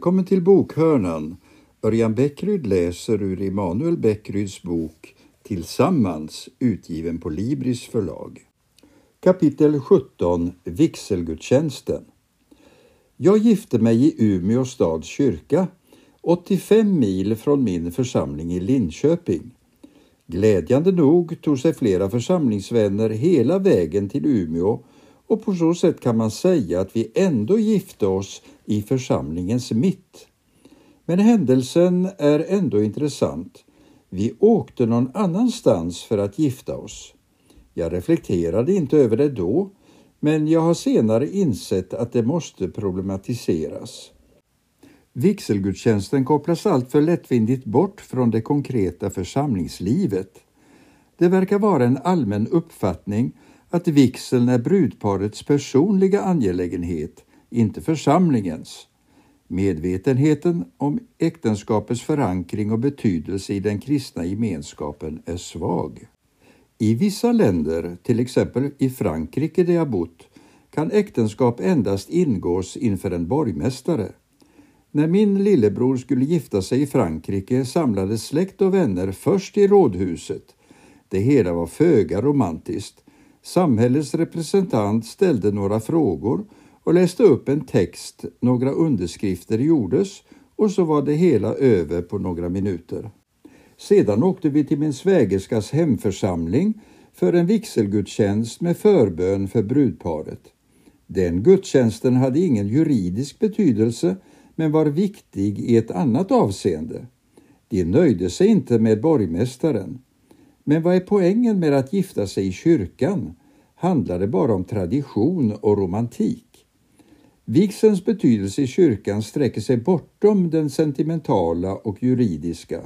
Välkommen till Bokhörnan. Örjan Bäckryd läser ur Emanuel Bäckryds bok Tillsammans utgiven på Libris förlag. Kapitel 17 Vigselgudstjänsten Jag gifte mig i Umeå stads kyrka, 85 mil från min församling i Linköping. Glädjande nog tog sig flera församlingsvänner hela vägen till Umeå och på så sätt kan man säga att vi ändå gifte oss i församlingens mitt. Men händelsen är ändå intressant. Vi åkte någon annanstans för att gifta oss. Jag reflekterade inte över det då, men jag har senare insett att det måste problematiseras. Vigselgudstjänsten kopplas alltför lättvindigt bort från det konkreta församlingslivet. Det verkar vara en allmän uppfattning att vigseln är brudparets personliga angelägenhet, inte församlingens. Medvetenheten om äktenskapets förankring och betydelse i den kristna gemenskapen är svag. I vissa länder, till exempel i Frankrike där jag bott, kan äktenskap endast ingås inför en borgmästare. När min lillebror skulle gifta sig i Frankrike samlades släkt och vänner först i rådhuset. Det hela var föga romantiskt. Samhällets representant ställde några frågor och läste upp en text, några underskrifter gjordes och så var det hela över på några minuter. Sedan åkte vi till min svägerskas hemförsamling för en vigselgudstjänst med förbön för brudparet. Den gudstjänsten hade ingen juridisk betydelse men var viktig i ett annat avseende. De nöjde sig inte med borgmästaren. Men vad är poängen med att gifta sig i kyrkan? Handlar det bara om tradition och romantik? Vigselns betydelse i kyrkan sträcker sig bortom den sentimentala och juridiska.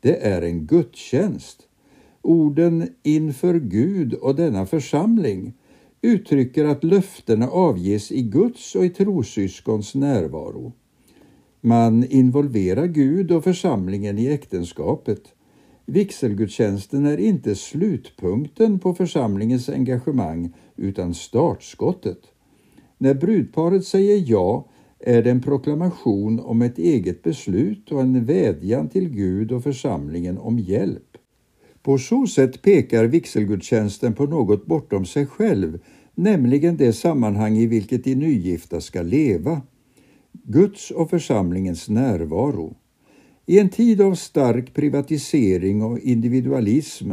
Det är en gudstjänst. Orden inför Gud och denna församling uttrycker att löftena avges i Guds och i trossyskons närvaro. Man involverar Gud och församlingen i äktenskapet. Vigselgudstjänsten är inte slutpunkten på församlingens engagemang utan startskottet. När brudparet säger ja är det en proklamation om ett eget beslut och en vädjan till Gud och församlingen om hjälp. På så sätt pekar vigselgudstjänsten på något bortom sig själv, nämligen det sammanhang i vilket de nygifta ska leva. Guds och församlingens närvaro. I en tid av stark privatisering och individualism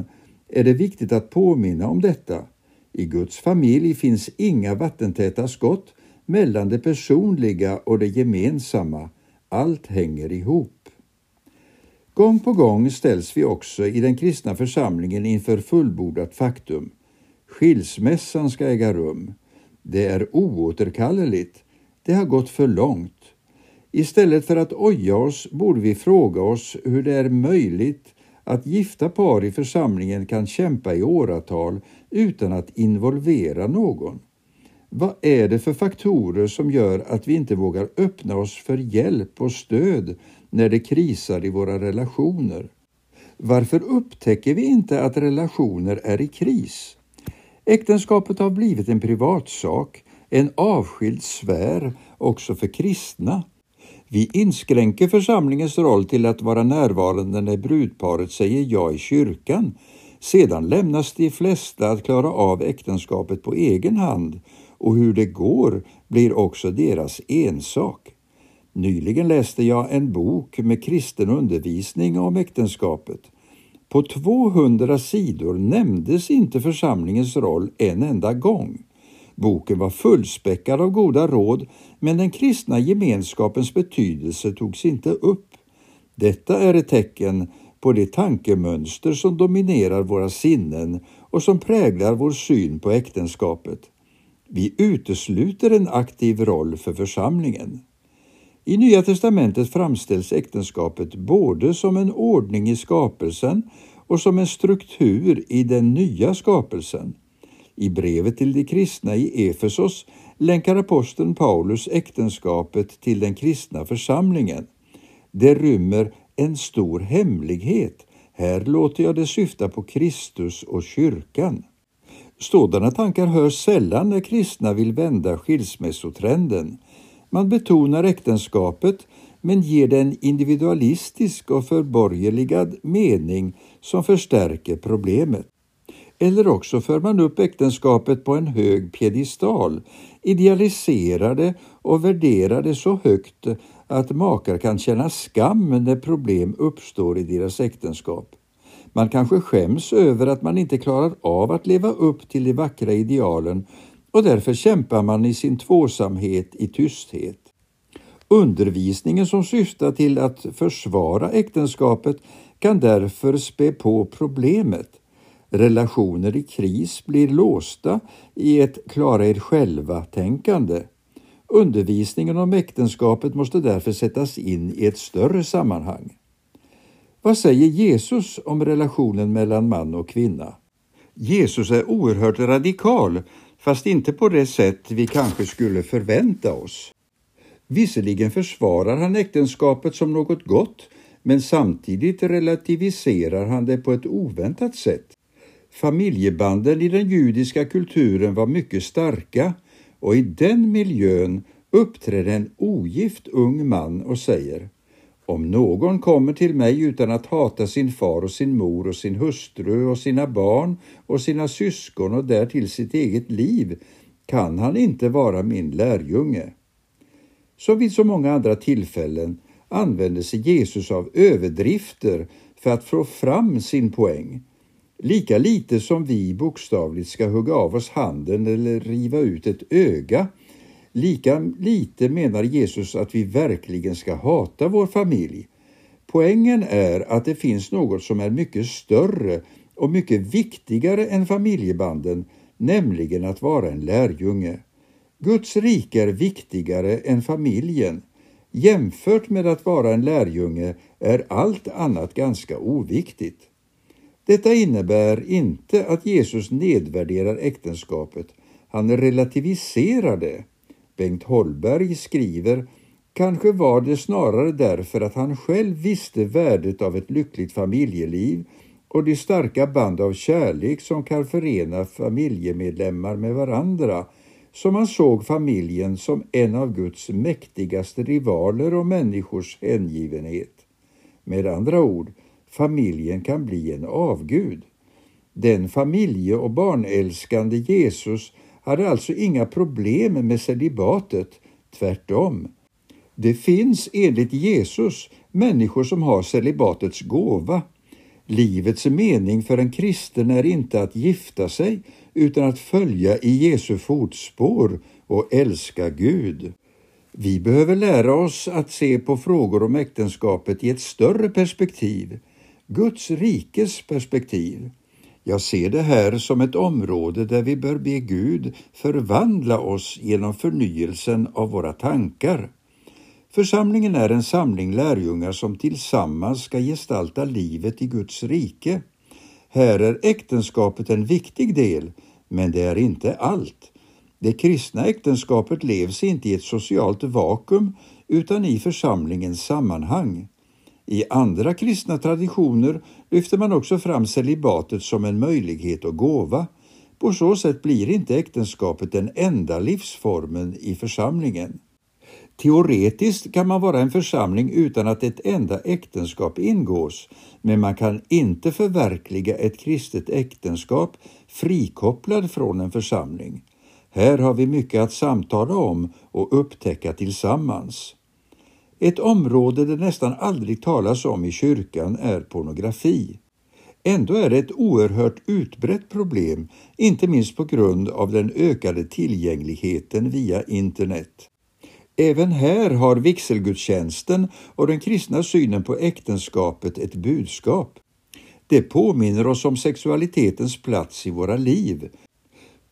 är det viktigt att påminna om detta. I Guds familj finns inga vattentäta skott mellan det personliga och det gemensamma. Allt hänger ihop. Gång på gång ställs vi också i den kristna församlingen inför fullbordat faktum. Skilsmässan ska äga rum. Det är oåterkalleligt. Det har gått för långt. Istället för att oja oss borde vi fråga oss hur det är möjligt att gifta par i församlingen kan kämpa i åratal utan att involvera någon. Vad är det för faktorer som gör att vi inte vågar öppna oss för hjälp och stöd när det krisar i våra relationer? Varför upptäcker vi inte att relationer är i kris? Äktenskapet har blivit en privatsak, en avskild sfär också för kristna. Vi inskränker församlingens roll till att vara närvarande när brudparet säger ja i kyrkan. Sedan lämnas de flesta att klara av äktenskapet på egen hand och hur det går blir också deras ensak. Nyligen läste jag en bok med kristen undervisning om äktenskapet. På 200 sidor nämndes inte församlingens roll en enda gång. Boken var fullspäckad av goda råd, men den kristna gemenskapens betydelse togs inte upp. Detta är ett tecken på det tankemönster som dominerar våra sinnen och som präglar vår syn på äktenskapet. Vi utesluter en aktiv roll för församlingen. I Nya testamentet framställs äktenskapet både som en ordning i skapelsen och som en struktur i den nya skapelsen. I brevet till de kristna i Efesos länkar aposteln Paulus äktenskapet till den kristna församlingen. Det rymmer en stor hemlighet. Här låter jag det syfta på Kristus och kyrkan. Sådana tankar hörs sällan när kristna vill vända skilsmässotrenden. Man betonar äktenskapet men ger det en individualistisk och förborgerligad mening som förstärker problemet. Eller också för man upp äktenskapet på en hög piedestal, idealiserar det och värderar det så högt att makar kan känna skam när problem uppstår i deras äktenskap. Man kanske skäms över att man inte klarar av att leva upp till de vackra idealen och därför kämpar man i sin tvåsamhet i tysthet. Undervisningen som syftar till att försvara äktenskapet kan därför spä på problemet. Relationer i kris blir låsta i ett klara er själva-tänkande. Undervisningen om äktenskapet måste därför sättas in i ett större sammanhang. Vad säger Jesus om relationen mellan man och kvinna? Jesus är oerhört radikal, fast inte på det sätt vi kanske skulle förvänta oss. Visserligen försvarar han äktenskapet som något gott, men samtidigt relativiserar han det på ett oväntat sätt. Familjebanden i den judiska kulturen var mycket starka och i den miljön uppträder en ogift ung man och säger om någon kommer till mig utan att hata sin far och sin mor och sin hustru och sina barn och sina syskon och därtill sitt eget liv kan han inte vara min lärjunge. Som vid så många andra tillfällen använder sig Jesus av överdrifter för att få fram sin poäng. Lika lite som vi bokstavligt ska hugga av oss handen eller riva ut ett öga Lika lite menar Jesus att vi verkligen ska hata vår familj. Poängen är att det finns något som är mycket större och mycket viktigare än familjebanden, nämligen att vara en lärjunge. Guds rike är viktigare än familjen. Jämfört med att vara en lärjunge är allt annat ganska oviktigt. Detta innebär inte att Jesus nedvärderar äktenskapet. Han relativiserar det. Bengt Holberg skriver Kanske var det snarare därför att han själv visste värdet av ett lyckligt familjeliv och de starka band av kärlek som kan förena familjemedlemmar med varandra som han såg familjen som en av Guds mäktigaste rivaler och människors hängivenhet. Med andra ord, familjen kan bli en avgud. Den familje och barnälskande Jesus hade alltså inga problem med celibatet, tvärtom. Det finns enligt Jesus människor som har celibatets gåva. Livets mening för en kristen är inte att gifta sig utan att följa i Jesu fotspår och älska Gud. Vi behöver lära oss att se på frågor om äktenskapet i ett större perspektiv, Guds rikes perspektiv. Jag ser det här som ett område där vi bör be Gud förvandla oss genom förnyelsen av våra tankar. Församlingen är en samling lärjungar som tillsammans ska gestalta livet i Guds rike. Här är äktenskapet en viktig del, men det är inte allt. Det kristna äktenskapet levs inte i ett socialt vakuum utan i församlingens sammanhang. I andra kristna traditioner lyfter man också fram celibatet som en möjlighet och gåva. På så sätt blir inte äktenskapet den enda livsformen i församlingen. Teoretiskt kan man vara en församling utan att ett enda äktenskap ingås, men man kan inte förverkliga ett kristet äktenskap frikopplad från en församling. Här har vi mycket att samtala om och upptäcka tillsammans. Ett område det nästan aldrig talas om i kyrkan är pornografi. Ändå är det ett oerhört utbrett problem, inte minst på grund av den ökade tillgängligheten via internet. Även här har vigselgudstjänsten och den kristna synen på äktenskapet ett budskap. Det påminner oss om sexualitetens plats i våra liv.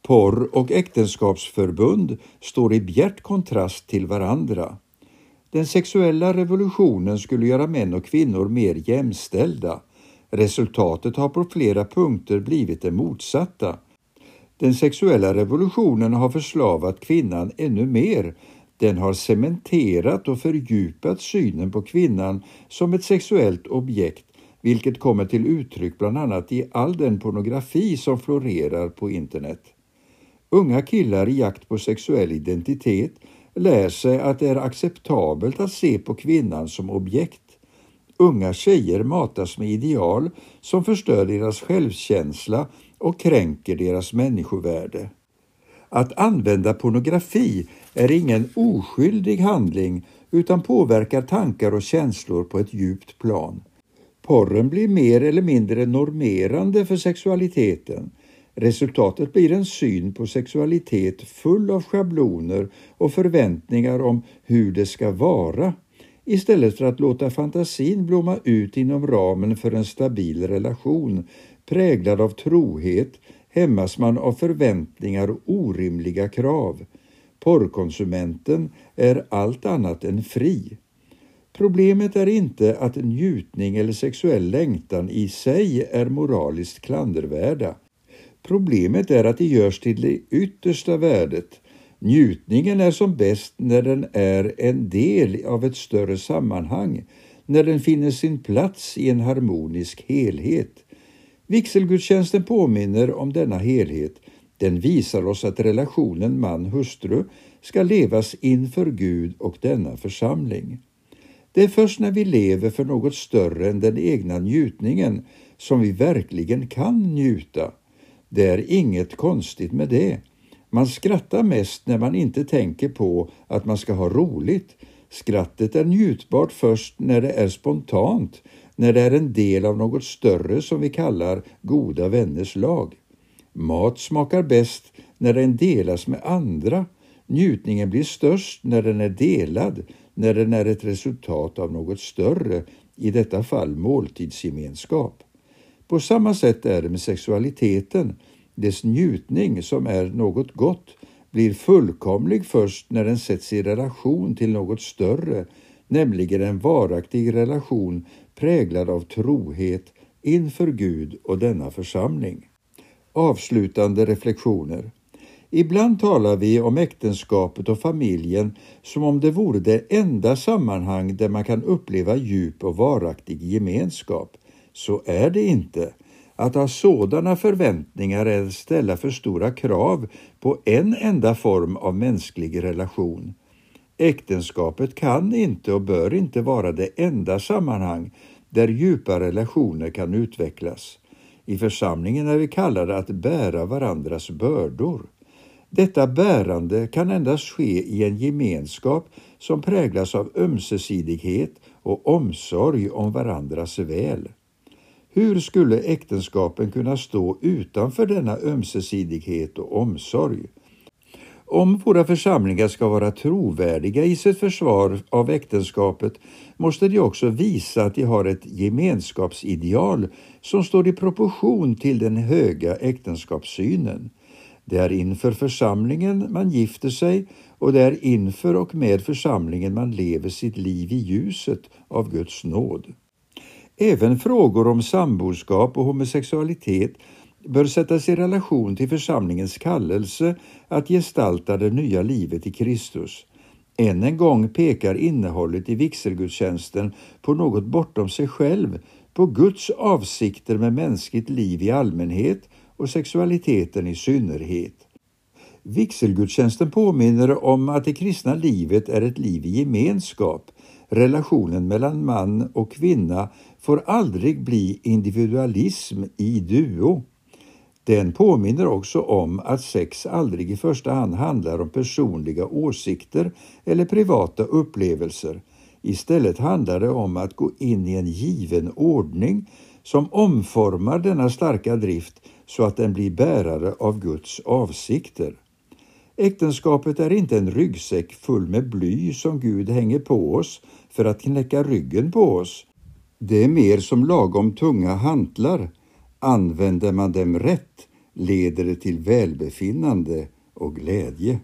Porr och äktenskapsförbund står i bjärt kontrast till varandra. Den sexuella revolutionen skulle göra män och kvinnor mer jämställda. Resultatet har på flera punkter blivit det motsatta. Den sexuella revolutionen har förslavat kvinnan ännu mer. Den har cementerat och fördjupat synen på kvinnan som ett sexuellt objekt, vilket kommer till uttryck bland annat i all den pornografi som florerar på internet. Unga killar i jakt på sexuell identitet lär sig att det är acceptabelt att se på kvinnan som objekt. Unga tjejer matas med ideal som förstör deras självkänsla och kränker deras människovärde. Att använda pornografi är ingen oskyldig handling utan påverkar tankar och känslor på ett djupt plan. Porren blir mer eller mindre normerande för sexualiteten. Resultatet blir en syn på sexualitet full av schabloner och förväntningar om hur det ska vara istället för att låta fantasin blomma ut inom ramen för en stabil relation präglad av trohet hämmas man av förväntningar och orimliga krav. Porrkonsumenten är allt annat än fri. Problemet är inte att njutning eller sexuell längtan i sig är moraliskt klandervärda. Problemet är att det görs till det yttersta värdet. Njutningen är som bäst när den är en del av ett större sammanhang, när den finner sin plats i en harmonisk helhet. Vigselgudstjänsten påminner om denna helhet. Den visar oss att relationen man-hustru ska levas inför Gud och denna församling. Det är först när vi lever för något större än den egna njutningen som vi verkligen kan njuta. Det är inget konstigt med det. Man skrattar mest när man inte tänker på att man ska ha roligt. Skrattet är njutbart först när det är spontant, när det är en del av något större som vi kallar goda vänners lag. Mat smakar bäst när den delas med andra. Njutningen blir störst när den är delad, när den är ett resultat av något större, i detta fall måltidsgemenskap. På samma sätt är det med sexualiteten. Dess njutning, som är något gott, blir fullkomlig först när den sätts i relation till något större, nämligen en varaktig relation präglad av trohet inför Gud och denna församling. Avslutande reflektioner. Ibland talar vi om äktenskapet och familjen som om det vore det enda sammanhang där man kan uppleva djup och varaktig gemenskap. Så är det inte. Att ha sådana förväntningar är att ställa för stora krav på en enda form av mänsklig relation. Äktenskapet kan inte och bör inte vara det enda sammanhang där djupa relationer kan utvecklas. I församlingen är vi kallade att bära varandras bördor. Detta bärande kan endast ske i en gemenskap som präglas av ömsesidighet och omsorg om varandras väl. Hur skulle äktenskapen kunna stå utanför denna ömsesidighet och omsorg? Om våra församlingar ska vara trovärdiga i sitt försvar av äktenskapet måste de också visa att de har ett gemenskapsideal som står i proportion till den höga äktenskapssynen. Det är inför församlingen man gifter sig och det är inför och med församlingen man lever sitt liv i ljuset av Guds nåd. Även frågor om samboskap och homosexualitet bör sättas i relation till församlingens kallelse att gestalta det nya livet i Kristus. Än en gång pekar innehållet i vigselgudstjänsten på något bortom sig själv, på Guds avsikter med mänskligt liv i allmänhet och sexualiteten i synnerhet. Vigselgudstjänsten påminner om att det kristna livet är ett liv i gemenskap. Relationen mellan man och kvinna får aldrig bli individualism i duo. Den påminner också om att sex aldrig i första hand handlar om personliga åsikter eller privata upplevelser. Istället handlar det om att gå in i en given ordning som omformar denna starka drift så att den blir bärare av Guds avsikter. Äktenskapet är inte en ryggsäck full med bly som Gud hänger på oss för att knäcka ryggen på oss. Det är mer som lagom tunga hantlar Använder man dem rätt leder det till välbefinnande och glädje.